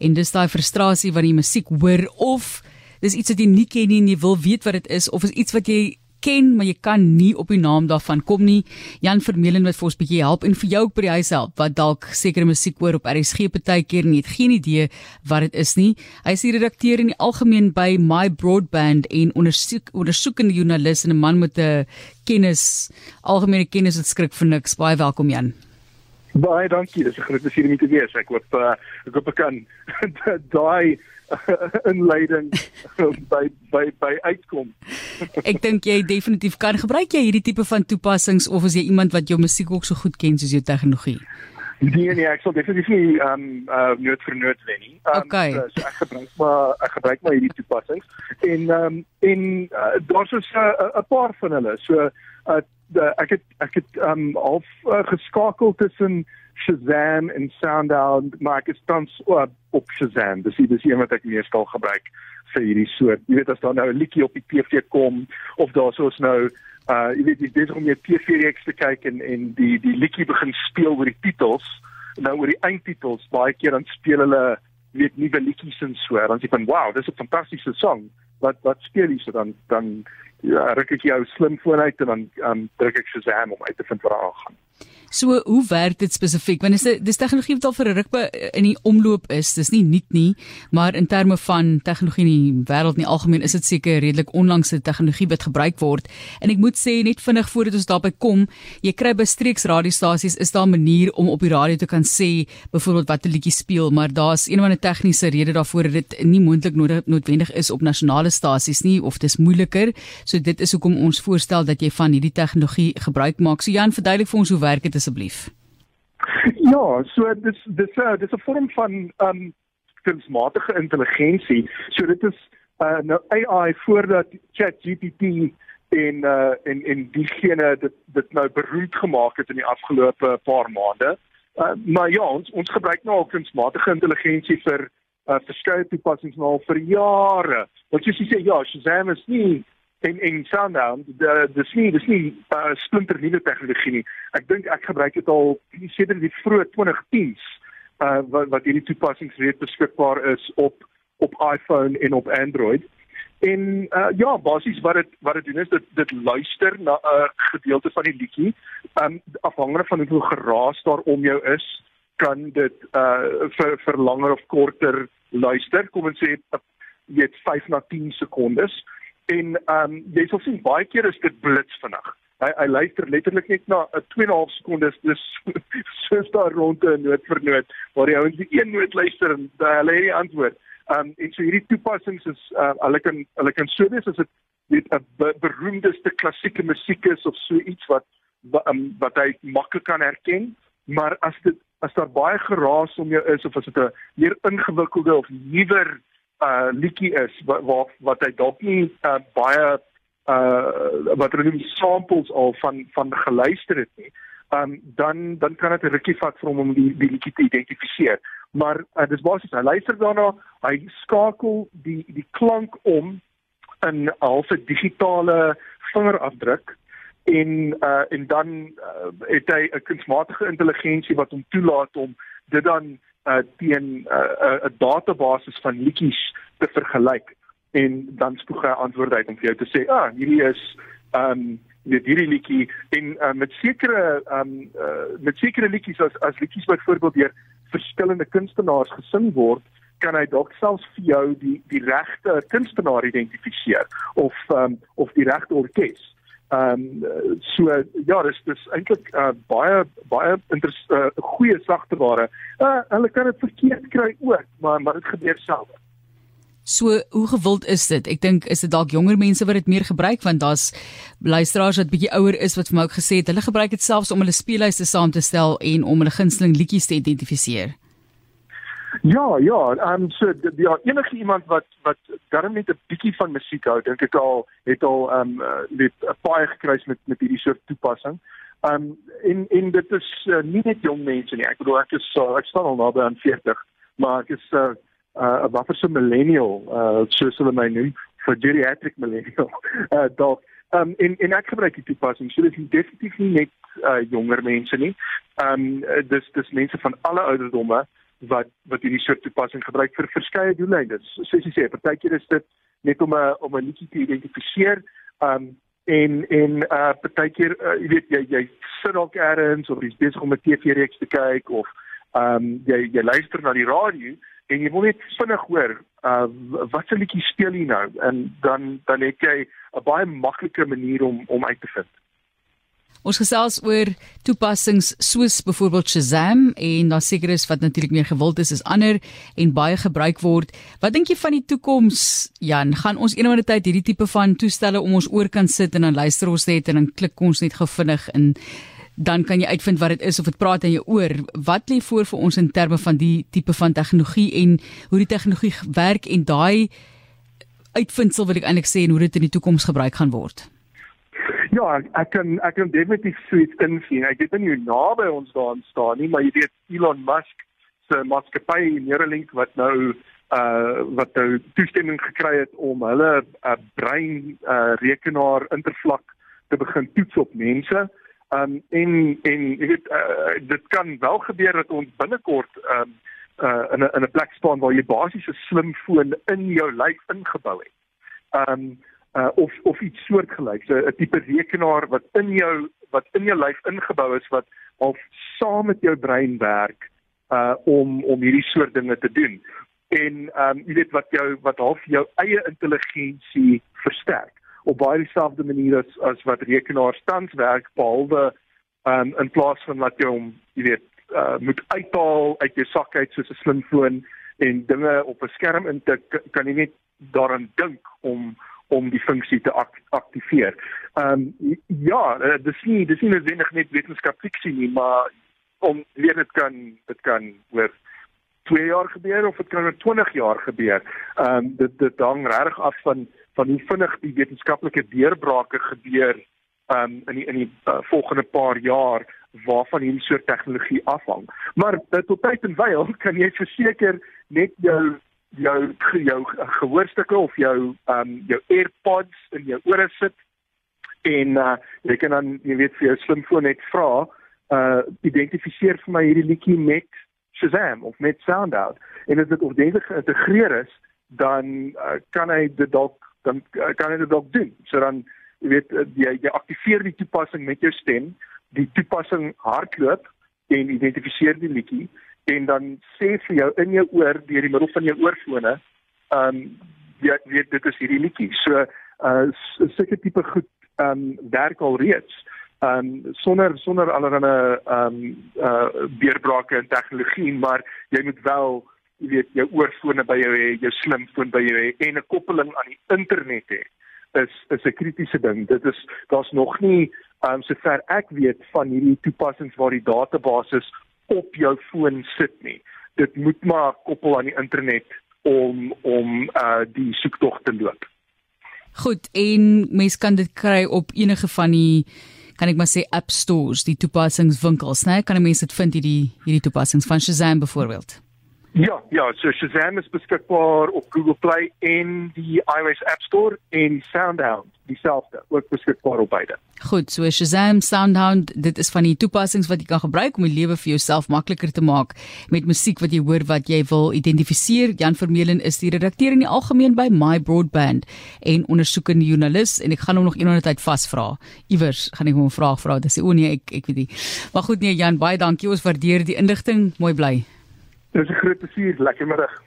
en dis daai frustrasie wanneer jy musiek hoor of dis iets wat jy nie ken nie en jy wil weet wat dit is of is iets wat jy ken maar jy kan nie op die naam daarvan kom nie. Jan Vermeulen wat vir ons bietjie help en vir jou ook by die huis help wat dalk sekere musiek hoor op RSG partykeer en jy het geen idee wat dit is nie. Hy is die redakteur in die algemeen by My Broadband en ondersoek ondersoekende joernalis en 'n man met 'n kennis algemene kennis wat skrik vir niks. Baie welkom Jan. Baie dankie. Dis 'n groot plesier om te wees. Ek hoop uh, ek hoop ek kan daai inleiding by by by uitkom. ek dink jy definitief kan gebruik jy hierdie tipe van toepassings of as jy iemand wat jou musiek ook so goed ken soos jou tegnologie. Nee nee, ek sal definitief nie ehm um, uh nood vir nood wen nie. Um, okay. so, so ek gebruik maar ek gebruik maar hierdie toepassings en ehm um, en uh, daar's so 'n uh, paar van hulle. So uh, de, ek het ek het um, half uh, geskakel tussen Shazam en SoundOut, maar ek is tans uh, op Shazam. Dis dis een wat ek meestal gebruik vir hierdie soort. Jy weet as daar nou 'n liedjie op die TV kom of daar soos nou uh jy weet jy besig om jou TV-reeks te kyk en en die die liedjie begin speel oor die titels, nou oor die eindtitels, baie keer dan speel hulle weet nuwe liedjies en so. Dan sê jy van wow, dis 'n fantastiese song. Wat wat speel jy so dan dan ja, ruk ek jou slimfoon uit en dan um, druk ek Shazam om uit te vind wat daar aangaan. So hoe werk dit spesifiek? Want dis dis tegnologie wat al vir 'n ruk in die omloop is. Dis nie nuut nie, maar in terme van tegnologie in die wêreld nie algemeen is dit seker redelik onlangse tegnologie wat gebruik word. En ek moet sê net vinnig voordat ons daarby kom, jy kry by streeks radiostasies is daar 'n manier om op die radio te kan sê byvoorbeeld wat 'n liedjie speel, maar daar's een of ander tegniese rede daarvoor dat dit nie moontlik nodig noodwendig is op nasionale stasies nie of dis moeiliker. So dit is hoekom ons voorstel dat jy van hierdie tegnologie gebruik maak. So Jan, verduidelik vir ons hoe werk dit asseblief? Ja, so dis dis uh, dis 'n vorm van um kunsmatige intelligensie. So dit is uh nou AI voordat ChatGPT en uh en en diegene dit dit nou beroemd gemaak het in die afgelope paar maande. Uh maar ja, ons ons gebruik nou al kunsmatige intelligensie vir uh verskeie toepassings nou al vir jare. Wat jy sê ja, Shazam is nie en en SoundHound dis nie dis nie uh, splinter nuwe tegnologie nie. Ek dink ek gebruik dit al sedert die vroeë 2010s uh wat wat hierdie toepassings reeds beskikbaar is op op iPhone en op Android. En uh ja, basies wat dit wat dit doen is dit dit luister na 'n uh, gedeelte van die liedjie. Um afhangende van hoeveel geraas daar om jou is, kan dit uh vir vir langer of korter luister. Kom ons sê het 5 na 10 sekondes en ehm um, jy sal sien baie keer is dit blits vinnig. Hy hy luister letterlik net na 'n 2.5 sekondes dis soos daar rond 'n noot vir noot waar die ouens die een noot luister en hulle het die antwoord. Ehm um, en so hierdie toepassings is uh, hulle kan hulle kan so wees as dit weet 'n be beroemdeste klassieke musiek is of so iets wat, um, wat hy maklik kan herken, maar as dit as daar baie geraas om jou is of as dit 'n meer ingewikkelde of nuwer uh liedjie is wat wat, wat hy dalk nie uh, baie uh wat hulle noem samples al van van geluister het nie. Um dan dan kan dit 'n rukkie vat vir hom om die die liedjie te identifiseer. Maar uh, dis basies hy luister daarna, hy skakel die die klank om in 'n halfe digitale vingerafdruk en uh en dan uh, het hy 'n kunsmatige intelligensie wat hom toelaat om dit dan uh, teen 'n uh, 'n uh, database van liedjies te vergelyk en dan spoeg hy antwoorde uit om vir jou te sê, "Ah, hierdie is ehm um, dit hierdie liedjie en uh, met sekere ehm um, uh, met sekere liedjies as as liedjies byvoorbeeld deur verskillende kunstenaars gesing word, kan hy dalk selfs vir jou die die regte kunstenaar identifiseer of ehm um, of die regte orkes." Ehm um, so ja, dis dis eintlik uh, baie baie interessante uh, goeie sagte ware. Uh, hulle kan dit verkeerd kry ook, maar maar dit gebeur self. So hoe gewild is dit? Ek dink is dit dalk jonger mense wat dit meer gebruik want daar's luisteraars wat bietjie ouer is wat vir my ook gesê het hulle gebruik dit selfs om hulle speellyste saam te stel en om hulle gunsteling liedjies te identifiseer. Ja, ja, ehm um, so ja, enige iemand wat wat darm net 'n bietjie van musiek hou, dink ek al het al ehm um, uh, net 'n paai gekry met met hierdie soort toepassing. Ehm um, en en dit is uh, nie net jong mense nie. Ek bedoel ek is so ek staan al naby aan 40, maar ek is 'n uh, uh, 'n waffer so millennial, uh soos hulle my noem, vir geriatric millennial. Uh dalk Ehm um, en en ek gebruik die toepassing. So dit is definitief nie net uh jonger mense nie. Ehm um, dis dis mense van alle ouderdomme wat wat hierdie soort toepassing gebruik vir verskeie doeleindes. Soos jy sê, partykeer is dit net om 'n om 'n liedjie te identifiseer. Um en en uh partykeer uh, jy weet jy jy sit dalk eers of jy's besig om 'n TV-reeks te kyk of um jy jy luister na die radio en jy wil net vinnig hoor uh wat se liedjie speel jy nou en dan dan het jy 'n baie maklike manier om om uit te vind. Ons gesels oor toepassings soos byvoorbeeld Shazam en daar seker is wat natuurlik meer gewild is as ander en baie gebruik word. Wat dink jy van die toekoms? Jan, gaan ons eendag 'n tyd hierdie tipe van toestelle om ons oor kan sit en dan luister ons net en dan klik ons net gou vinnig in dan kan jy uitvind wat dit is of dit praat in jou oor. Wat lê voor vir ons in terme van die tipe van tegnologie en hoe die tegnologie werk en daai uitvindsel wat ek eintlik sê en hoe dit in die toekoms gebruik gaan word? Ja, ek, kan ek kan definitief suits insien. Ek weet nie hoe naby ons daaraan staan nie, maar jy weet Elon Musk se maatskappy Neuralink wat nou uh wat nou toestemming gekry het om hulle uh, brein uh rekenaar intervlak te begin toets op mense. Um en en jy weet uh, dit kan wel gebeur dat ons binnekort um uh in 'n in 'n plek staan waar jy basies 'n slimfoon in jou lyf ingebou het. Um uh, of of iets soortgelyks, 'n tipe rekenaar wat in jou wat in jou lyf ingebou is wat al saam met jou brein werk uh om om hierdie soort dinge te doen. En ehm um, jy weet wat jou wat half jou eie intelligensie versterk op baie dieselfde manier as as wat rekenaars tans werk behalwe ehm um, in plaas van wat jy hom jy weet uh moet uithaal uit jou sak uit soos 'n slimfoon en dinge op 'n skerm in te kan jy net daaraan dink om om die funksie te ak aktiveer. Ehm um, ja, uh, dis nie dis nie noodwendig net wetenskaplik sien nie, maar om weet dit kan dit kan oor 2 jaar gebeur of dit kan oor 20 jaar gebeur. Ehm um, dit dit hang regtig af van van hoe vinnig die wetenskaplike deurbrake gebeur ehm um, in die in die uh, volgende paar jaar waarvan hierdie soort tegnologie afhang. Maar uh, tot tyd en wyl kan jy verseker net jou jou jou gehoorstukke of jou ehm um, jou AirPods in jou ore sit en uh jy kan dan jy weet vir jou slimfoon net vra uh identifiseer vir my hierdie liedjie met Shazam of met SoundOut en as dit ordentlik geïntegreer is dan uh, kan hy dit dalk dan uh, kan hy dit dalk doen. So dan jy weet uh, jy, jy aktiveer die toepassing met jou stem die toepassing hardloop en identifiseer die liedjie en dan sê vir jou in jou oor deur die middel van jou oorfone, ehm um, jy weet dit is hierdie liedjie. So uh sulke tipe goed ehm um, werk al reeds. Ehm um, sonder sonder allerlei ehm um, uh beerbrake in tegnologie, maar jy moet wel jy weet jou oorfone by jou hê, jou slimfoon by jou hê en 'n koppeling aan die internet hê is is 'n kritiese ding. Dit is daar's nog nie ehm um, sover ek weet van hierdie toepassings waar die database op jou foon sit nie. Dit moet maar koppel aan die internet om om uh die soektog te loop. Goed, en mens kan dit kry op enige van die kan ek maar sê app stores, die toepassingswinkels, né? Kan 'n mens dit vind hierdie hierdie toepassings van Shazam byvoorbeeld? Ja, ja, so Shazam is beskikbaar op Google Play en die iOS App Store en SoundHound dieselfde, ook beskikbaar op beide. Goed, so Shazam, SoundHound, dit is van die toepassings wat jy kan gebruik om die lewe vir jouself makliker te maak met musiek wat jy hoor wat jy wil identifiseer. Jan Vermeulen is die redakteur in die algemeen by My Broadband en ondersoekende joernalis en ek gaan hom nog eendag tyd vasvra. Iewers gaan ek hom 'n vraag vra. Dis o nee, ek ek weet nie. Maar goed nee Jan, baie dankie. Ons waardeer die inligting. Mooi bly. Dis 'n groot plesier, lekker middag.